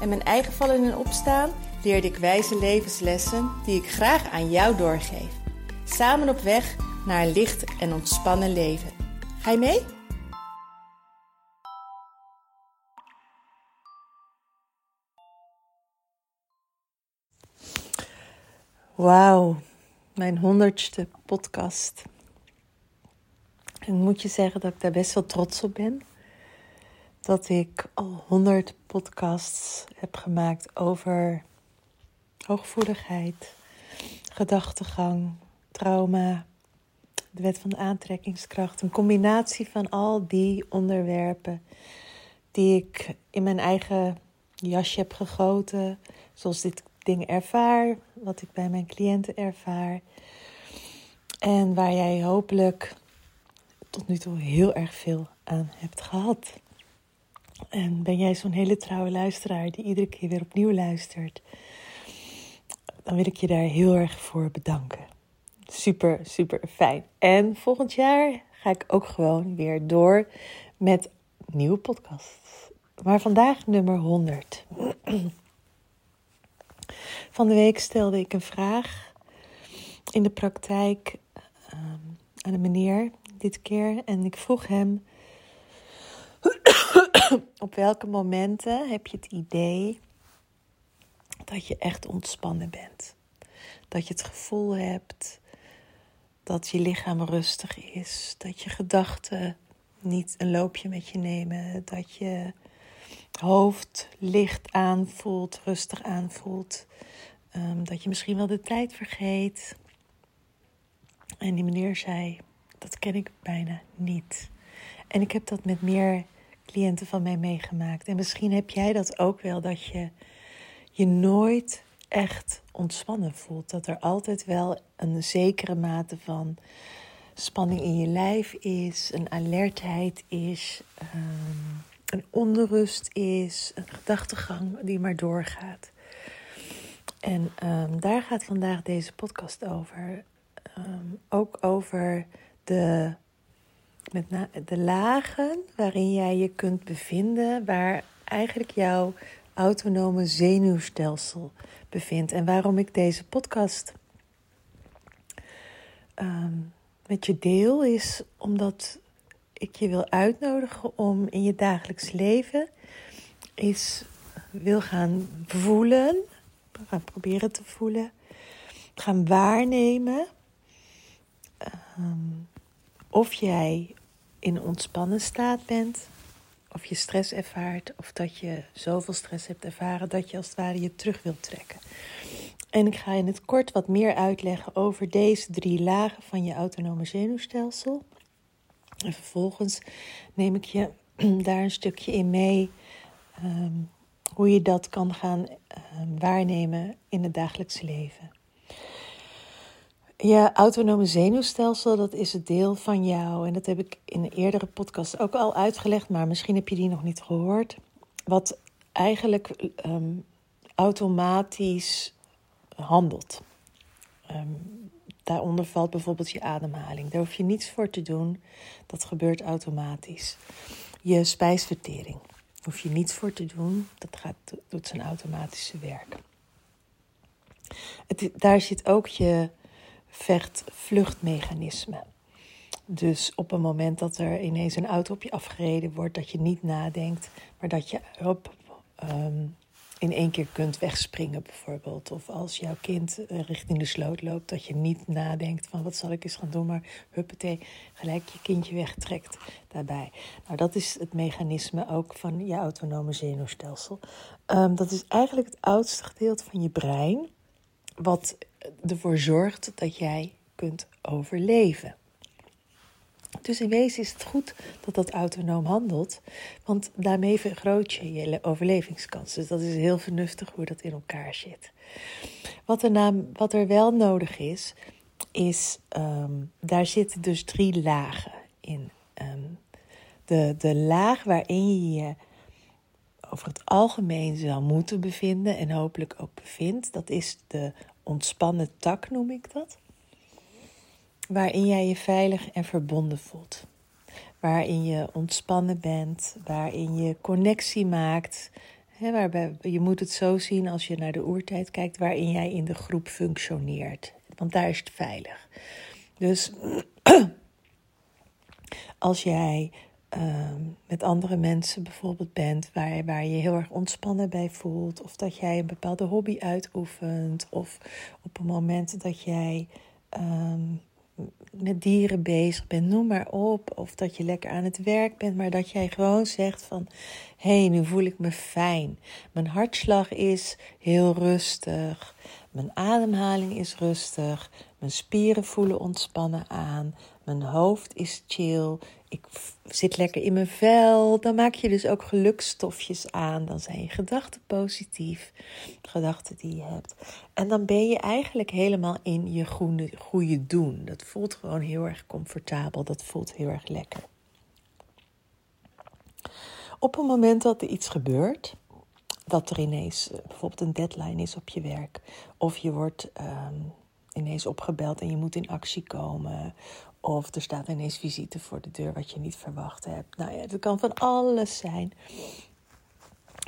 en mijn eigen vallen en opstaan leerde ik wijze levenslessen die ik graag aan jou doorgeef. Samen op weg naar een licht en ontspannen leven. Ga je mee? Wauw, mijn honderdste podcast. En moet je zeggen dat ik daar best wel trots op ben. Dat ik al honderd podcasts heb gemaakt over hooggevoeligheid, gedachtegang, trauma, de wet van de aantrekkingskracht. Een combinatie van al die onderwerpen die ik in mijn eigen jasje heb gegoten. Zoals dit ding ervaar, wat ik bij mijn cliënten ervaar. En waar jij hopelijk tot nu toe heel erg veel aan hebt gehad. En ben jij zo'n hele trouwe luisteraar die iedere keer weer opnieuw luistert, dan wil ik je daar heel erg voor bedanken. Super, super fijn. En volgend jaar ga ik ook gewoon weer door met nieuwe podcasts. Maar vandaag nummer 100. Van de week stelde ik een vraag in de praktijk um, aan een meneer dit keer. En ik vroeg hem: Op welke momenten heb je het idee dat je echt ontspannen bent? Dat je het gevoel hebt dat je lichaam rustig is, dat je gedachten niet een loopje met je nemen, dat je hoofd licht aanvoelt, rustig aanvoelt. Um, dat je misschien wel de tijd vergeet. En die meneer zei: Dat ken ik bijna niet. En ik heb dat met meer cliënten van mij meegemaakt. En misschien heb jij dat ook wel, dat je je nooit echt ontspannen voelt. Dat er altijd wel een zekere mate van spanning in je lijf is, een alertheid is. Um, een onrust is, een gedachtegang die maar doorgaat. En um, daar gaat vandaag deze podcast over. Um, ook over de, met de lagen waarin jij je kunt bevinden, waar eigenlijk jouw autonome zenuwstelsel bevindt. En waarom ik deze podcast um, met je deel, is omdat ik je wil uitnodigen om in je dagelijks leven eens wil gaan voelen, gaan proberen te voelen, gaan waarnemen um, of jij in ontspannen staat bent, of je stress ervaart, of dat je zoveel stress hebt ervaren dat je als het ware je terug wilt trekken. En ik ga in het kort wat meer uitleggen over deze drie lagen van je autonome zenuwstelsel. En vervolgens neem ik je daar een stukje in mee um, hoe je dat kan gaan um, waarnemen in het dagelijks leven. Je autonome zenuwstelsel, dat is het deel van jou. En dat heb ik in een eerdere podcast ook al uitgelegd, maar misschien heb je die nog niet gehoord. Wat eigenlijk um, automatisch handelt. Um, Daaronder valt bijvoorbeeld je ademhaling. Daar hoef je niets voor te doen. Dat gebeurt automatisch. Je spijsvertering. Daar hoef je niets voor te doen. Dat gaat, doet zijn automatische werk. Het, daar zit ook je vecht-vluchtmechanisme. Dus op een moment dat er ineens een auto op je afgereden wordt, dat je niet nadenkt, maar dat je op um, in één keer kunt wegspringen bijvoorbeeld. Of als jouw kind eh, richting de sloot loopt, dat je niet nadenkt van wat zal ik eens gaan doen, maar huppatee, gelijk je kindje wegtrekt daarbij. Nou, dat is het mechanisme ook van je autonome zenuwstelsel. Um, dat is eigenlijk het oudste gedeelte van je brein, wat ervoor zorgt dat jij kunt overleven. Dus in wezen is het goed dat dat autonoom handelt, want daarmee vergroot je je overlevingskans. Dus dat is heel vernuftig hoe dat in elkaar zit. Wat er, naam, wat er wel nodig is, is um, daar zitten dus drie lagen in. Um, de, de laag waarin je je over het algemeen zou moeten bevinden en hopelijk ook bevindt, dat is de ontspannen tak, noem ik dat. Waarin jij je veilig en verbonden voelt. Waarin je ontspannen bent, waarin je connectie maakt. Waarbij, je moet het zo zien als je naar de oertijd kijkt, waarin jij in de groep functioneert. Want daar is het veilig. Dus als jij Ehm, met andere mensen bijvoorbeeld bent, waar, waar je heel erg ontspannen bij voelt, of dat jij een bepaalde hobby uitoefent, of op een moment dat jij ehm, met dieren bezig bent, noem maar op, of dat je lekker aan het werk bent, maar dat jij gewoon zegt van, hé, hey, nu voel ik me fijn, mijn hartslag is heel rustig, mijn ademhaling is rustig, mijn spieren voelen ontspannen aan, mijn hoofd is chill, ik zit lekker in mijn vel. Dan maak je dus ook gelukstofjes aan. Dan zijn je gedachten positief, gedachten die je hebt. En dan ben je eigenlijk helemaal in je goede, doen. Dat voelt gewoon heel erg comfortabel. Dat voelt heel erg lekker. Op een moment dat er iets gebeurt, dat er ineens eh, bijvoorbeeld een deadline is op je werk, of je wordt ehm, ineens opgebeld en je moet in actie komen, of er staat ineens visite voor de deur wat je niet verwacht hebt. Nou ja, het kan van alles zijn.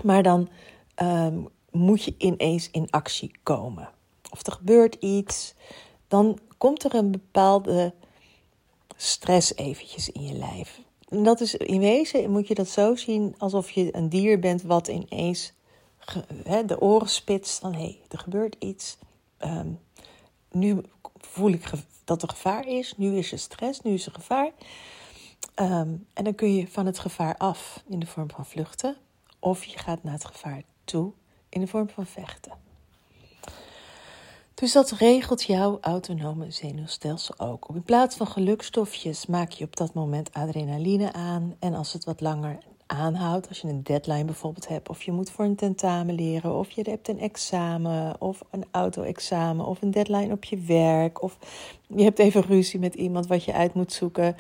Maar dan ehm, moet je ineens in actie komen. Of er gebeurt iets. Dan komt er een bepaalde stress eventjes in je lijf. En dat is in wezen, moet je dat zo zien alsof je een dier bent wat ineens de oren spitst van hé, hey, er gebeurt iets. Ehm, nu voel ik dat er gevaar is. Nu is er stress, nu is er gevaar. Ehm, en dan kun je van het gevaar af in de vorm van vluchten. Of je gaat naar het gevaar toe in de vorm van vechten. Dus dat regelt jouw autonome zenuwstelsel ook. In plaats van gelukstofjes maak je op dat moment adrenaline aan. En als het wat langer aanhoudt, als je een deadline bijvoorbeeld hebt, of je moet voor een tentamen leren, of je hebt een examen, of een auto-examen, of een deadline op je werk, of je hebt even ruzie met iemand wat je uit moet zoeken.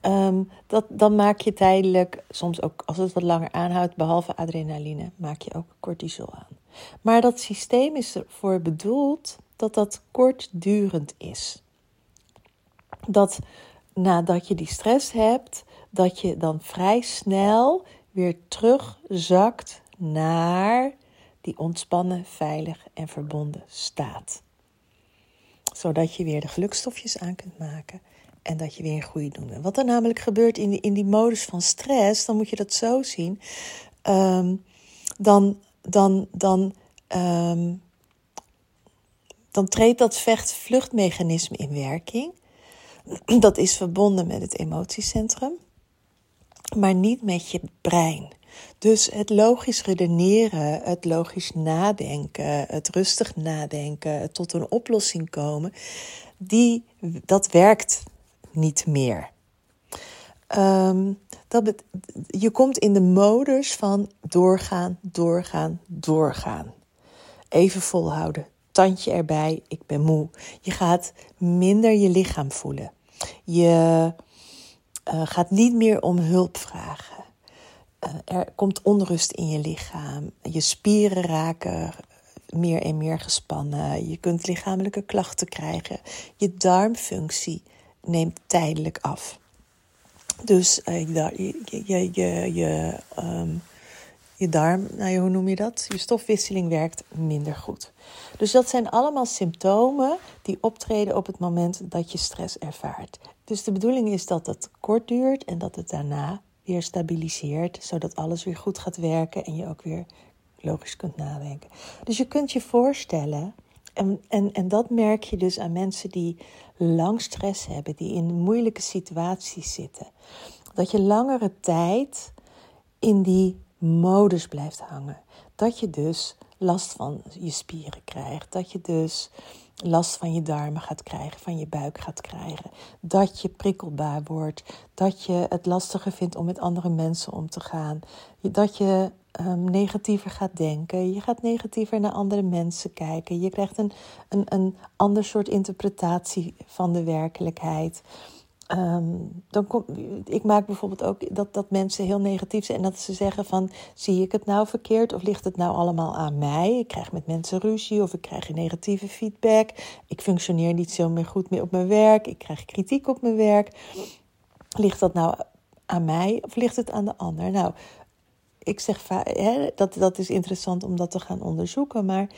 Ehm, dat, dan maak je tijdelijk, soms ook als het wat langer aanhoudt, behalve adrenaline, maak je ook cortisol aan. Maar dat systeem is ervoor bedoeld dat dat kortdurend is. Dat nadat je die stress hebt, dat je dan vrij snel weer terugzakt naar die ontspannen, veilig en verbonden staat. Zodat je weer de gelukstofjes aan kunt maken en dat je weer een goede doen bent. Wat er namelijk gebeurt in die, in die modus van stress, dan moet je dat zo zien. Ehm, dan, dan, dan, ehm, dan treedt dat vecht-vluchtmechanisme in werking. Dat is verbonden met het emotiecentrum maar niet met je brein. Dus het logisch redeneren, het logisch nadenken, het rustig nadenken, het tot een oplossing komen, die, dat werkt niet meer. Ehm, dat je komt in de modus van doorgaan, doorgaan, doorgaan. Even volhouden, tandje erbij, ik ben moe. Je gaat minder je lichaam voelen. Je uh, gaat niet meer om hulp vragen. Uh, er komt onrust in je lichaam. Je spieren raken meer en meer gespannen. Je kunt lichamelijke klachten krijgen. Je darmfunctie neemt tijdelijk af. Dus uh, je, je, je, je, um, je darm, nou, hoe noem je dat? Je stofwisseling werkt minder goed. Dus dat zijn allemaal symptomen die optreden op het moment dat je stress ervaart. Dus de bedoeling is dat het kort duurt en dat het daarna weer stabiliseert, zodat alles weer goed gaat werken en je ook weer logisch kunt nadenken. Dus je kunt je voorstellen, en, en, en dat merk je dus aan mensen die lang stress hebben, die in moeilijke situaties zitten, dat je langere tijd in die modus blijft hangen. Dat je dus last van je spieren krijgt, dat je dus last van je darmen gaat krijgen, van je buik gaat krijgen. Dat je prikkelbaar wordt. Dat je het lastiger vindt om met andere mensen om te gaan. Dat je um, negatiever gaat denken. Je gaat negatiever naar andere mensen kijken. Je krijgt een, een, een ander soort interpretatie van de werkelijkheid. Um, dan kom, ik maak bijvoorbeeld ook dat, dat mensen heel negatief zijn en dat ze zeggen van zie ik het nou verkeerd of ligt het nou allemaal aan mij? Ik krijg met mensen ruzie of ik krijg negatieve feedback. Ik functioneer niet zo meer goed meer op mijn werk. Ik krijg kritiek op mijn werk. Ligt dat nou aan mij of ligt het aan de ander? Nou, ik zeg hè, dat, dat is interessant om dat te gaan onderzoeken, maar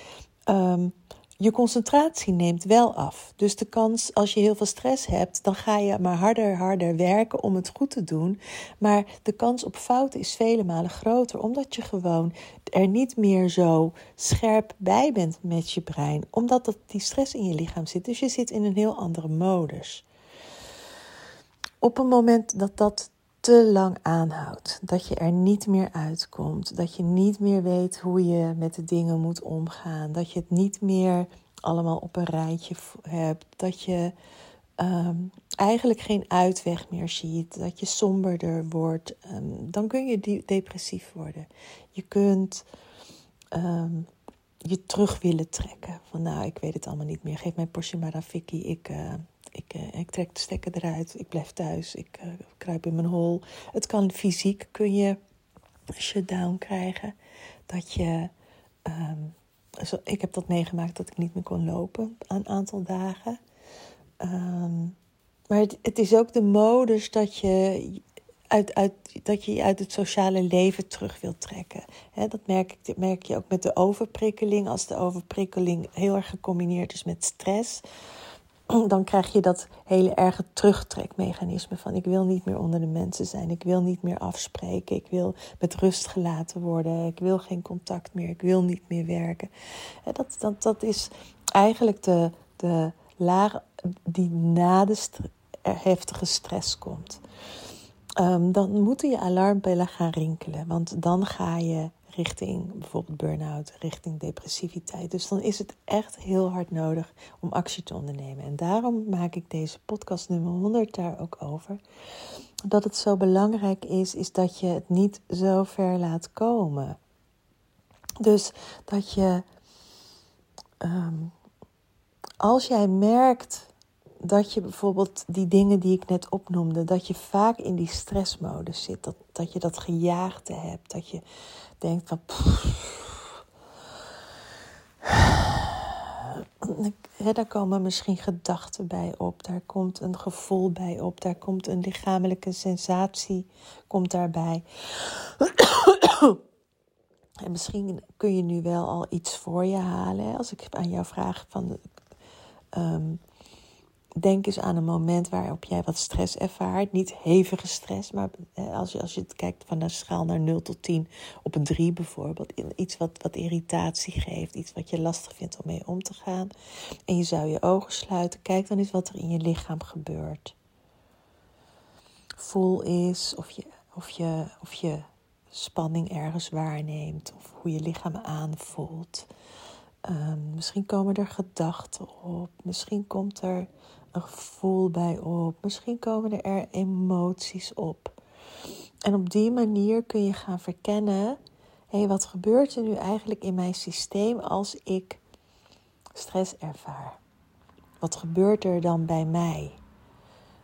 um, je concentratie neemt wel af. Dus de kans, als je heel veel stress hebt, dan ga je maar harder, harder werken om het goed te doen. Maar de kans op fouten is vele malen groter, omdat je gewoon er niet meer zo scherp bij bent met je brein, omdat dat, die stress in je lichaam zit. Dus je zit in een heel andere modus. Op een moment dat dat te lang aanhoudt. Dat je er niet meer uitkomt. Dat je niet meer weet hoe je met de dingen moet omgaan. Dat je het niet meer allemaal op een rijtje hebt. Dat je ehm, eigenlijk geen uitweg meer ziet. Dat je somberder wordt. Ehm, dan kun je depressief worden. Je kunt ehm, je terug willen trekken. Van nou, ik weet het allemaal niet meer. Geef mij portie Maraviki. Ik, uh, ik, uh, ik trek de stekker eruit. Ik blijf thuis. Ik uh, kruip in mijn hol. Het kan fysiek. Kun je shutdown krijgen. Dat je... Um, ik heb dat meegemaakt dat ik niet meer kon lopen een aantal dagen. Um, maar het, het, is ook de modus dat je uit, uit, dat je uit het sociale leven terug wilt trekken. dat merk, ik, merk je ook met de overprikkeling. Als de overprikkeling heel erg gecombineerd is met stress, dan krijg je dat hele erge terugtrekmechanisme van ik wil niet meer onder de mensen zijn, ik wil niet meer afspreken, ik wil met rust gelaten worden, ik wil geen contact meer, ik wil niet meer werken. Dat, dat, dat is eigenlijk de, de laag die na de heftige stress komt. Um, dan moeten je alarmbellen gaan rinkelen, want dan ga je richting bijvoorbeeld burn-out, richting depressiviteit. Dus dan is het echt heel hard nodig om actie te ondernemen. En daarom maak ik deze podcast nummer 100 daar ook over. Dat het zo belangrijk is, is dat je het niet zo ver laat komen. Dus dat je, um, als jij merkt dat je bijvoorbeeld die dingen die ik net opnoemde, dat je vaak in die stressmodus zit, dat, dat je dat gejaagde hebt, dat je denkt van. daar komen misschien gedachten bij op, daar komt een gevoel bij op, daar komt een lichamelijke sensatie komt daarbij. En misschien kun je nu wel al iets voor je halen. Als ik aan jou vraag van um, Denk eens aan een moment waarop jij wat stress ervaart. Niet hevige stress, maar als je, als je kijkt van een schaal naar 0 tot 10 op een 3 bijvoorbeeld. Iets wat, wat irritatie geeft, iets wat je lastig vindt om mee om te gaan. En je zou je ogen sluiten. Kijk dan eens wat er in je lichaam gebeurt. Voel is of je, of je, of je spanning ergens waarneemt. Of hoe je lichaam aanvoelt. Um, misschien komen er gedachten op. Misschien komt er een gevoel bij op. Misschien komen er emoties op. En op die manier kun je gaan verkennen: hé, hey, wat gebeurt er nu eigenlijk in mijn systeem als ik stress ervaar? Wat gebeurt er dan bij mij?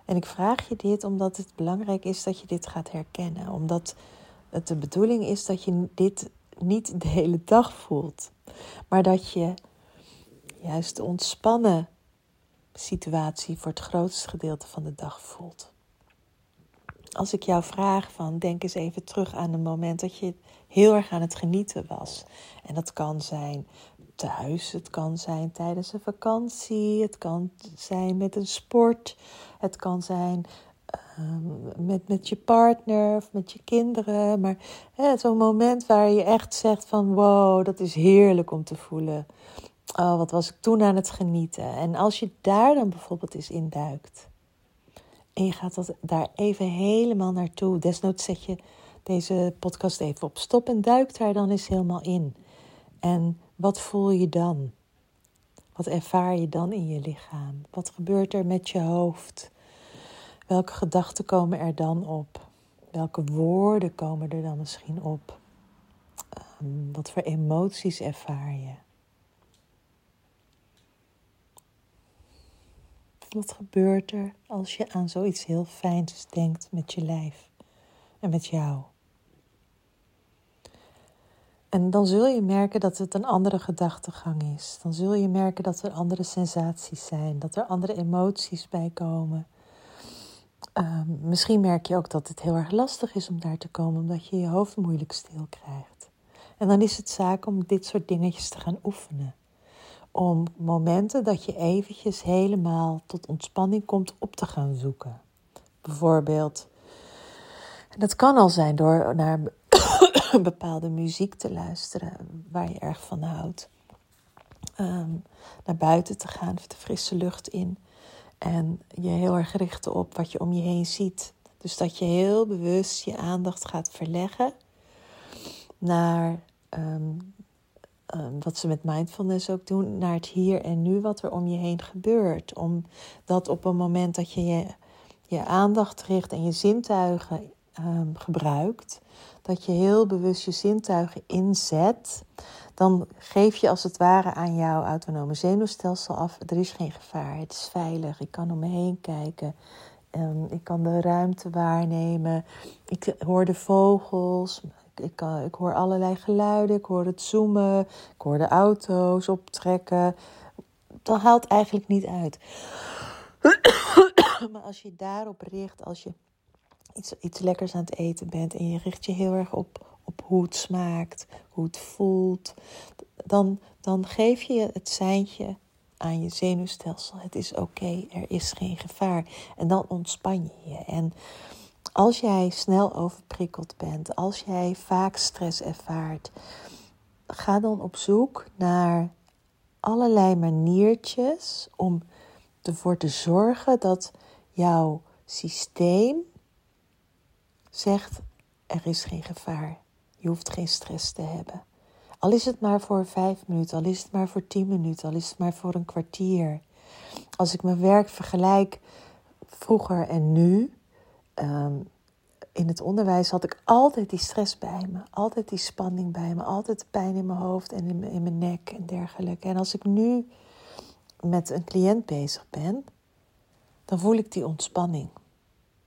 En ik vraag je dit omdat het belangrijk is dat je dit gaat herkennen. Omdat het de bedoeling is dat je dit niet de hele dag voelt. Maar dat je juist ontspannen situatie voor het grootste gedeelte van de dag voelt. Als ik jou vraag van denk eens even terug aan een moment dat je heel erg aan het genieten was. En dat kan zijn thuis, het kan zijn tijdens een vakantie, het kan zijn met een sport, het kan zijn ehm, met, met je partner of met je kinderen. Maar zo'n moment waar je echt zegt van wow, dat is heerlijk om te voelen. Oh, wat was ik toen aan het genieten. En als je daar dan bijvoorbeeld eens in duikt. En je gaat dat daar even helemaal naartoe. Desnoods zet je deze podcast even op stop en duik daar dan eens helemaal in. En wat voel je dan? Wat ervaar je dan in je lichaam? Wat gebeurt er met je hoofd? Welke gedachten komen er dan op? Welke woorden komen er dan misschien op? Um, wat voor emoties ervaar je? Wat gebeurt er als je aan zoiets heel fijns denkt met je lijf en met jou? En dan zul je merken dat het een andere gedachtegang is. Dan zul je merken dat er andere sensaties zijn, dat er andere emoties bij komen. Ehm, misschien merk je ook dat het heel erg lastig is om daar te komen, omdat je je hoofd moeilijk stil krijgt. En dan is het zaak om dit soort dingetjes te gaan oefenen. Om momenten dat je eventjes helemaal tot ontspanning komt op te gaan zoeken. Bijvoorbeeld, dat kan al zijn door naar bepaalde muziek te luisteren waar je erg van houdt. Ehm, naar buiten te gaan, de frisse lucht in. En je heel erg richten op wat je om je heen ziet. Dus dat je heel bewust je aandacht gaat verleggen naar ehm, ehm, wat ze met mindfulness ook doen, naar het hier en nu, wat er om je heen gebeurt. Omdat op een moment dat je je, aandacht richt en je zintuigen um, gebruikt, dat je heel bewust je zintuigen inzet, dan geef je als het ware aan jouw autonome zenuwstelsel af: er is geen gevaar, het is veilig, ik kan om me heen kijken. Um, ik kan de ruimte waarnemen. Ik hoor de vogels. Ik, ik, ik hoor allerlei geluiden. Ik hoor het zoomen. Ik hoor de auto's optrekken. Dat haalt eigenlijk niet uit. maar als je daarop richt, als je iets, iets lekkers aan het eten bent en je richt je heel erg op, op hoe het smaakt, hoe het voelt, dan, dan geef je het seintje aan je zenuwstelsel. Het is oké, er is geen gevaar. En dan ontspan je je. En als jij snel overprikkeld bent, als jij vaak stress ervaart, ga dan op zoek naar allerlei maniertjes om ervoor te zorgen dat jouw systeem zegt: er is geen gevaar. Je hoeft geen stress te hebben. Al is het maar voor vijf minuten, al is het maar voor tien minuten, al is het maar voor een kwartier. Als ik mijn werk vergelijk vroeger en nu, ehm, in het onderwijs had ik altijd die stress bij me, altijd die spanning bij me, altijd pijn in mijn hoofd en in in mijn nek en dergelijke. En als ik nu met een cliënt bezig ben, dan voel ik die ontspanning.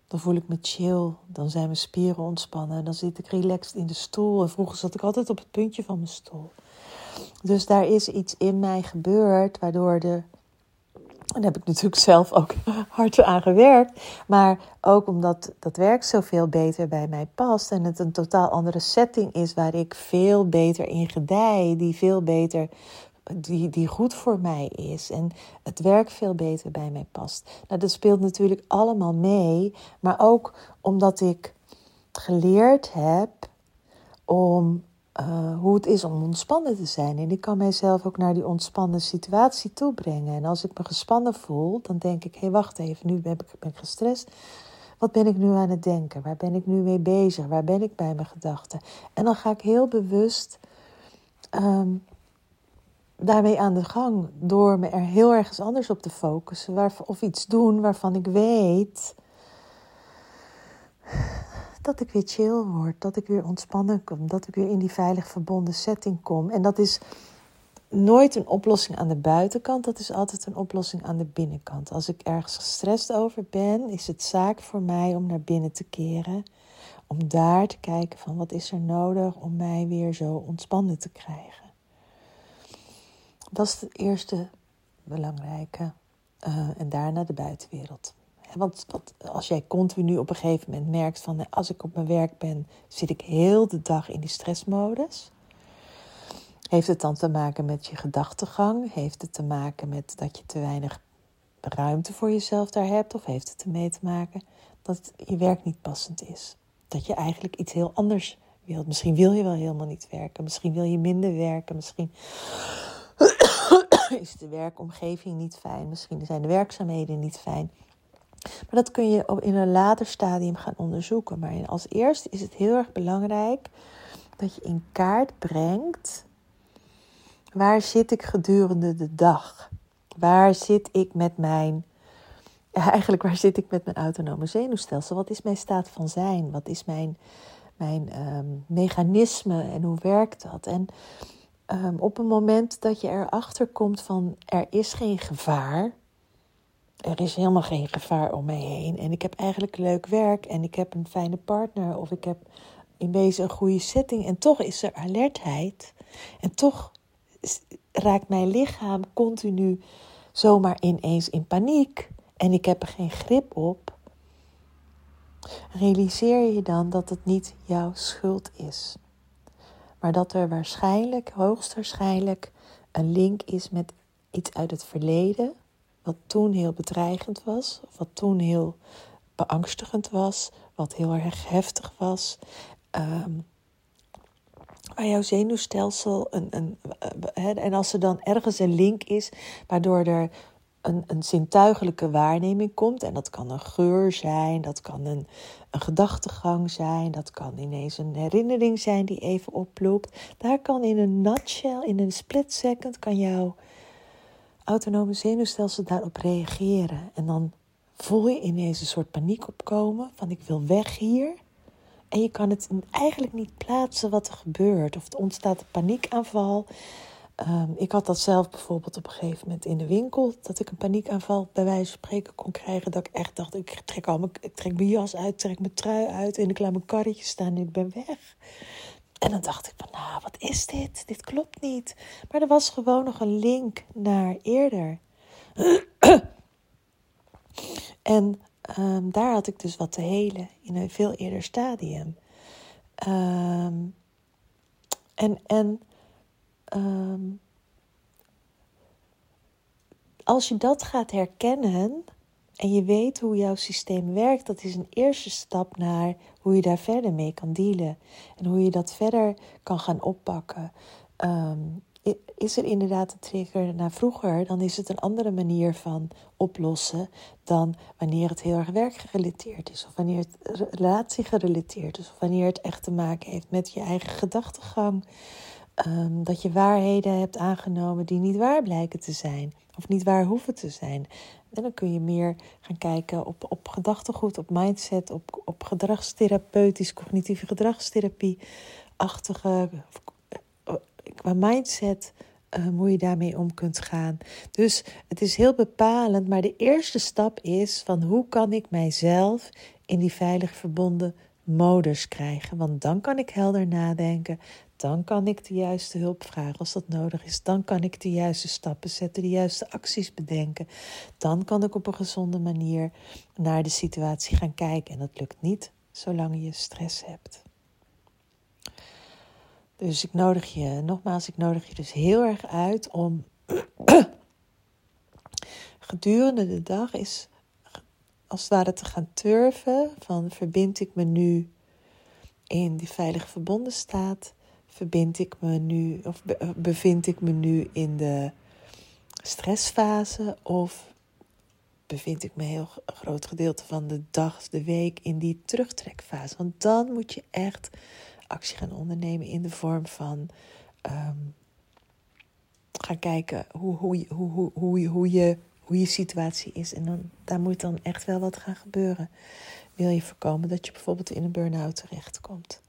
Dan voel ik me chill, dan zijn mijn spieren ontspannen, dan zit ik relaxed in de stoel. En vroeger zat ik altijd op het puntje van mijn stoel. Dus daar is iets in mij gebeurd, waardoor de. En daar heb ik natuurlijk zelf ook hard aan gewerkt. Maar ook omdat dat werk zoveel beter bij mij past. En het een totaal andere setting is waar ik veel beter in gedij. Die veel beter die, die goed voor mij is en het werk veel beter bij mij past. Nou, dat speelt natuurlijk allemaal mee, maar ook omdat ik geleerd heb om uh, hoe het is om ontspannen te zijn. En ik kan mijzelf ook naar die ontspannen situatie toe brengen. En als ik me gespannen voel, dan denk ik: hé, hey, wacht even, nu ben ik, ben gestrest. Wat ben ik nu aan het denken? Waar ben ik nu mee bezig? Waar ben ik bij mijn gedachten? En dan ga ik heel bewust um, daarmee aan de gang door me er heel ergens anders op te focussen. Of iets doen waarvan ik weet dat ik weer chill word, dat ik weer ontspannen kom, dat ik weer in die veilig verbonden setting kom. En dat is nooit een oplossing aan de buitenkant, dat is altijd een oplossing aan de binnenkant. Als ik ergens gestrest over ben, is het zaak voor mij om naar binnen te keren. Om daar te kijken van wat is er nodig om mij weer zo ontspannen te krijgen. Dat is het eerste belangrijke. Uh, en daarna de buitenwereld. Want als jij continu op een gegeven moment merkt van als ik op mijn werk ben, zit ik heel de dag in die stressmodus. Heeft het dan te maken met je gedachtegang? Heeft het te maken met dat je te weinig ruimte voor jezelf daar hebt? Of heeft het ermee te maken dat je werk niet passend is? Dat je eigenlijk iets heel anders wilt. Misschien wil je wel helemaal niet werken. Misschien wil je minder werken. Misschien is de werkomgeving niet fijn, misschien zijn de werkzaamheden niet fijn. Maar dat kun je in een later stadium gaan onderzoeken. Maar als eerste is het heel erg belangrijk dat je in kaart brengt waar zit ik gedurende de dag. Waar zit ik met mijn, eigenlijk waar zit ik met mijn autonome zenuwstelsel? Wat is mijn staat van zijn? Wat is mijn, mijn ehm, mechanisme en hoe werkt dat? En um, op het moment dat je erachter komt van er is geen gevaar, er is helemaal geen gevaar om mij heen. En ik heb eigenlijk leuk werk en ik heb een fijne partner of ik heb in wezen een goede setting. En toch is er alertheid. En toch raakt mijn lichaam continu zomaar ineens in paniek. En ik heb er geen grip op. Realiseer je dan dat het niet jouw schuld is, maar dat er waarschijnlijk, hoogstwaarschijnlijk, een link is met iets uit het verleden, wat toen heel bedreigend was, wat toen heel beangstigend was, wat heel erg heftig was. Um, waar jouw zenuwstelsel een, een, eh, en als er dan ergens een link is waardoor er een, een zintuigelijke waarneming komt, en dat kan een geur zijn, dat kan een, een gedachtegang zijn, dat kan ineens een herinnering zijn die even oploopt. Daar kan in een nutshell, in een split second, kan jouw autonome zenuwstelsel daarop reageren. En dan voel je ineens een soort paniek opkomen van ik wil weg hier. En je kan het eigenlijk niet plaatsen wat er gebeurt. Of er ontstaat een paniekaanval. Um, ik had dat zelf bijvoorbeeld op een gegeven moment in de winkel. Dat ik een paniekaanval bij wijze van spreken kon krijgen. Dat ik echt dacht, ik trek, al mijn, ik trek mijn jas uit, trek mijn trui uit. En ik laat mijn karretje staan en ik ben weg. En dan dacht ik van, nou, wat is dit? Dit klopt niet. Maar er was gewoon nog een link naar eerder. en um, daar had ik dus wat te helen in een veel eerder stadium. Um, en en um, als je dat gaat herkennen en je weet hoe jouw systeem werkt, dat is een eerste stap naar hoe je daar verder mee kan dealen en hoe je dat verder kan gaan oppakken. Um, is er inderdaad een trigger naar vroeger, dan is het een andere manier van oplossen dan wanneer het heel erg werkgerelateerd is, of wanneer het relatiegerelateerd is, of wanneer het echt te maken heeft met je eigen gedachtegang. Um, dat je waarheden hebt aangenomen die niet waar blijken te zijn, of niet waar hoeven te zijn. En dan kun je meer gaan kijken op, op gedachtegoed, op mindset, op, op gedragstherapeutisch, cognitieve gedragstherapie-achtige qua mindset uh, hoe je daarmee om kunt gaan. Dus het is heel bepalend, maar de eerste stap is van hoe kan ik mijzelf in die veilig verbonden modus krijgen? Want dan kan ik helder nadenken, dan kan ik de juiste hulp vragen als dat nodig is. Dan kan ik de juiste stappen zetten, de juiste acties bedenken. Dan kan ik op een gezonde manier naar de situatie gaan kijken. En dat lukt niet zolang je stress hebt. Dus ik nodig je, nogmaals, ik nodig je dus heel erg uit om gedurende de dag is als het ware te gaan turven van verbind ik me nu in die veilige verbonden staat, verbind ik me nu of bevind ik me nu in de stressfase of bevind ik me een heel groot gedeelte van de dag, de week in die terugtrekfase. Want dan moet je echt actie gaan ondernemen in de vorm van um, gaan kijken hoe, hoe, hoe, hoe, hoe, hoe, je, hoe je situatie is. En dan, daar moet dan echt wel wat gaan gebeuren. Wil je voorkomen dat je bijvoorbeeld in een burn-out terechtkomt?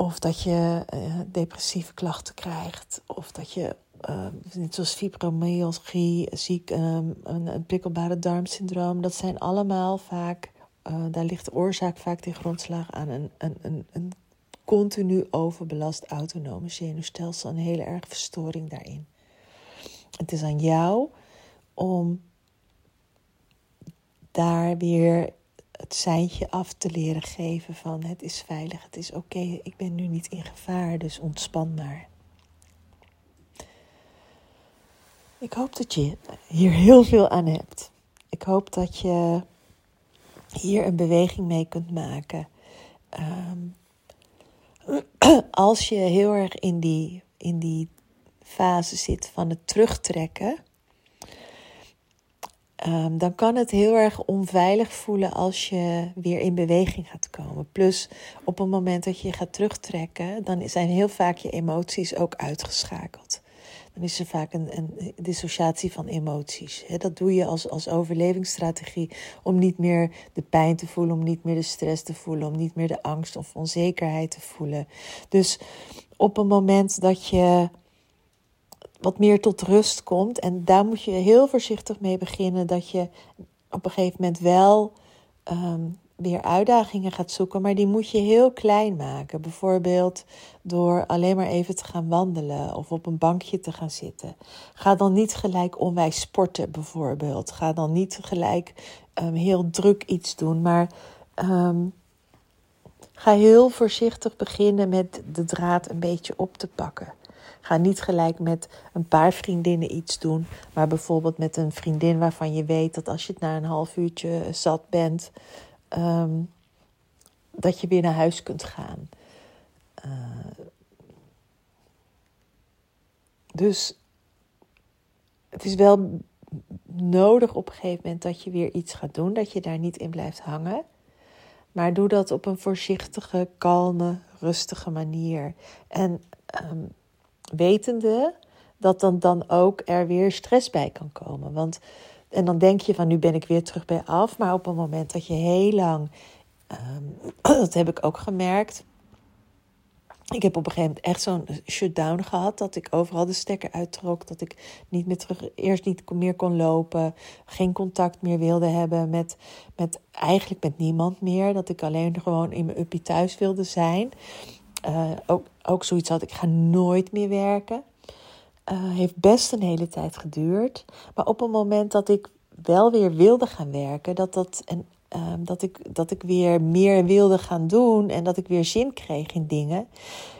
Of dat je uh, depressieve klachten krijgt. Of dat je, uh, net zoals fibromyalgie, ziek, um, een, prikkelbare darmsyndroom. Dat zijn allemaal vaak uh, daar ligt de oorzaak vaak ten grondslag aan een, een, een, een continu overbelast autonome zenuwstelsel, een hele erg verstoring daarin. Het is aan jou om daar weer het seintje af te leren geven van het is veilig, het is oké, ik ben nu niet in gevaar, dus ontspan maar. Ik hoop dat je hier heel veel aan hebt. Ik hoop dat je hier een beweging mee kunt maken. Ehm, als je heel erg in die, in die fase zit van het terugtrekken, um, dan kan het heel erg onveilig voelen als je weer in beweging gaat komen. Plus op het moment dat je gaat terugtrekken, dan zijn heel vaak je emoties ook uitgeschakeld. dan is er vaak een, een dissociatie van emoties. Dat doe je als, als overlevingsstrategie om niet meer de pijn te voelen, om niet meer de stress te voelen, om niet meer de angst of onzekerheid te voelen. Dus op een moment dat je wat meer tot rust komt, en daar moet je heel voorzichtig mee beginnen, dat je op een gegeven moment wel ehm, weer uitdagingen gaat zoeken, maar die moet je heel klein maken. Bijvoorbeeld door alleen maar even te gaan wandelen of op een bankje te gaan zitten. Ga dan niet gelijk onwijs sporten, bijvoorbeeld. Ga dan niet gelijk um, heel druk iets doen, maar ehm, ga heel voorzichtig beginnen met de draad een beetje op te pakken. Ga niet gelijk met een paar vriendinnen iets doen, maar bijvoorbeeld met een vriendin waarvan je weet dat als je het na een half uurtje zat bent, Ehm, dat je weer naar huis kunt gaan. Uh, dus het is wel nodig op een gegeven moment dat je weer iets gaat doen, dat je daar niet in blijft hangen. Maar doe dat op een voorzichtige, kalme, rustige manier. En um, wetende dat dan, dan ook er weer stress bij kan komen. Want en dan denk je van nu ben ik weer terug bij af. Maar op een moment dat je heel lang, ehm, dat heb ik ook gemerkt. Ik heb op een gegeven moment echt zo'n shutdown gehad. Dat ik overal de stekker uittrok. Dat ik niet meer terug, eerst niet meer kon lopen. Geen contact meer wilde hebben met, met eigenlijk met niemand meer. Dat ik alleen gewoon in mijn uppie thuis wilde zijn. Uh, ook, ook zoiets had, ik ga nooit meer werken. Uh, heeft best een hele tijd geduurd. Maar op een moment dat ik wel weer wilde gaan werken, dat, dat, en, ehm, dat, ik, dat ik weer meer wilde gaan doen en dat ik weer zin kreeg in dingen,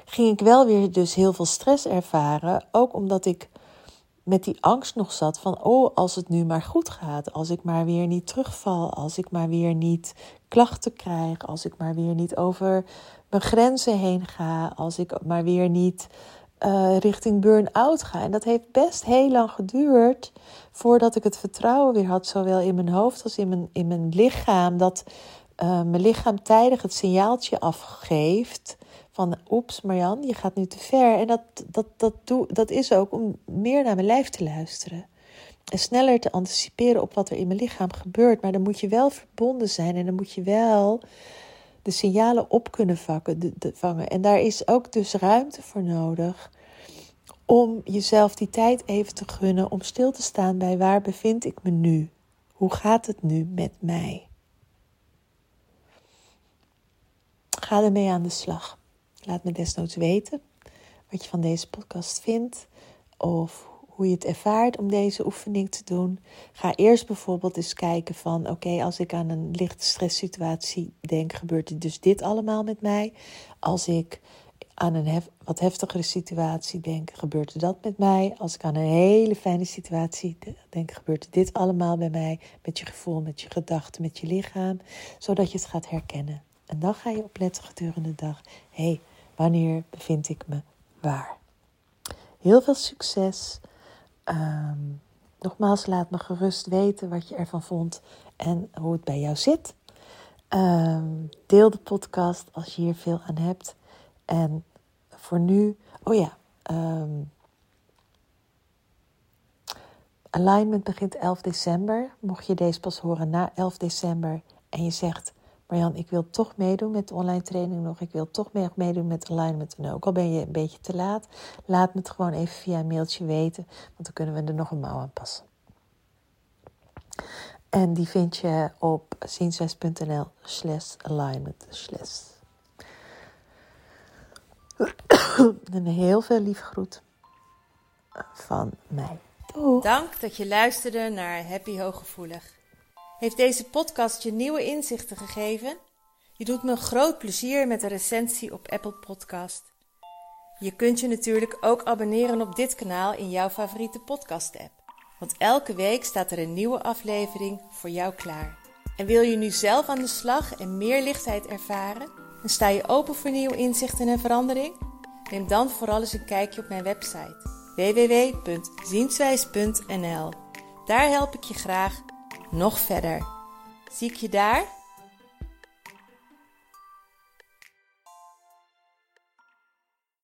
ging ik wel weer dus heel veel stress ervaren. Ook omdat ik met die angst nog zat van, oh, als het nu maar goed gaat, als ik maar weer niet terugval, als ik maar weer niet klachten krijg, als ik maar weer niet over mijn grenzen heen ga, als ik maar weer niet uh, richting burn-out ga. En dat heeft best heel lang geduurd voordat ik het vertrouwen weer had, zowel in mijn hoofd als in mijn, in mijn lichaam, dat uh, mijn lichaam tijdig het signaaltje afgeeft van oeps Marjan, je gaat nu te ver. En dat, dat, dat, doe, dat is ook om meer naar mijn lijf te luisteren. En sneller te anticiperen op wat er in mijn lichaam gebeurt. Maar dan moet je wel verbonden zijn en dan moet je wel de signalen op kunnen de, vangen. En daar is ook dus ruimte voor nodig om jezelf die tijd even te gunnen om stil te staan bij waar bevind ik me nu? Hoe gaat het nu met mij? Ga ermee aan de slag. Laat me desnoods weten wat je van deze podcast vindt of hoe je het ervaart om deze oefening te doen. Ga eerst bijvoorbeeld eens kijken van oké, als ik aan een lichte stresssituatie denk, gebeurt er dus dit allemaal met mij. Als ik aan een wat heftigere situatie denk, gebeurt er dat met mij. Als ik aan een hele fijne situatie denk, gebeurt er dit allemaal bij mij. Met je gevoel, met je gedachten, met je lichaam. Zodat je het gaat herkennen. En dan ga je opletten gedurende de dag. Hé, hey, wanneer bevind ik me waar? Heel veel succes. Ehm, nogmaals, laat me gerust weten wat je ervan vond en hoe het bij jou zit. Ehm, deel de podcast als je hier veel aan hebt. En voor nu, oh ja, um, alignment begint 11 december. Mocht je deze pas horen na 11 december en je zegt, Marjan, ik wil toch meedoen met de online training nog. Ik wil toch meedoen met alignment. En ook al ben je een beetje te laat, laat me het gewoon even via een mailtje weten. Want dan kunnen we er nog een mouw aan passen. En die vind je op zienswijs.nl slash alignment slash. En heel veel lief groet van mij. Doeg. Dank dat je luisterde naar Happy Hooggevoelig. Heeft deze podcast je nieuwe inzichten gegeven? Je doet me een groot plezier met een recensie op Apple Podcast. Je kunt je natuurlijk ook abonneren op dit kanaal in jouw favoriete podcast-app. Want elke week staat er een nieuwe aflevering voor jou klaar. En wil je nu zelf aan de slag en meer lichtheid ervaren? En sta je open voor nieuwe inzichten en verandering? Neem dan vooral eens een kijkje op mijn website www.zienswijs.nl. Daar help ik je graag nog verder. Zie ik je daar?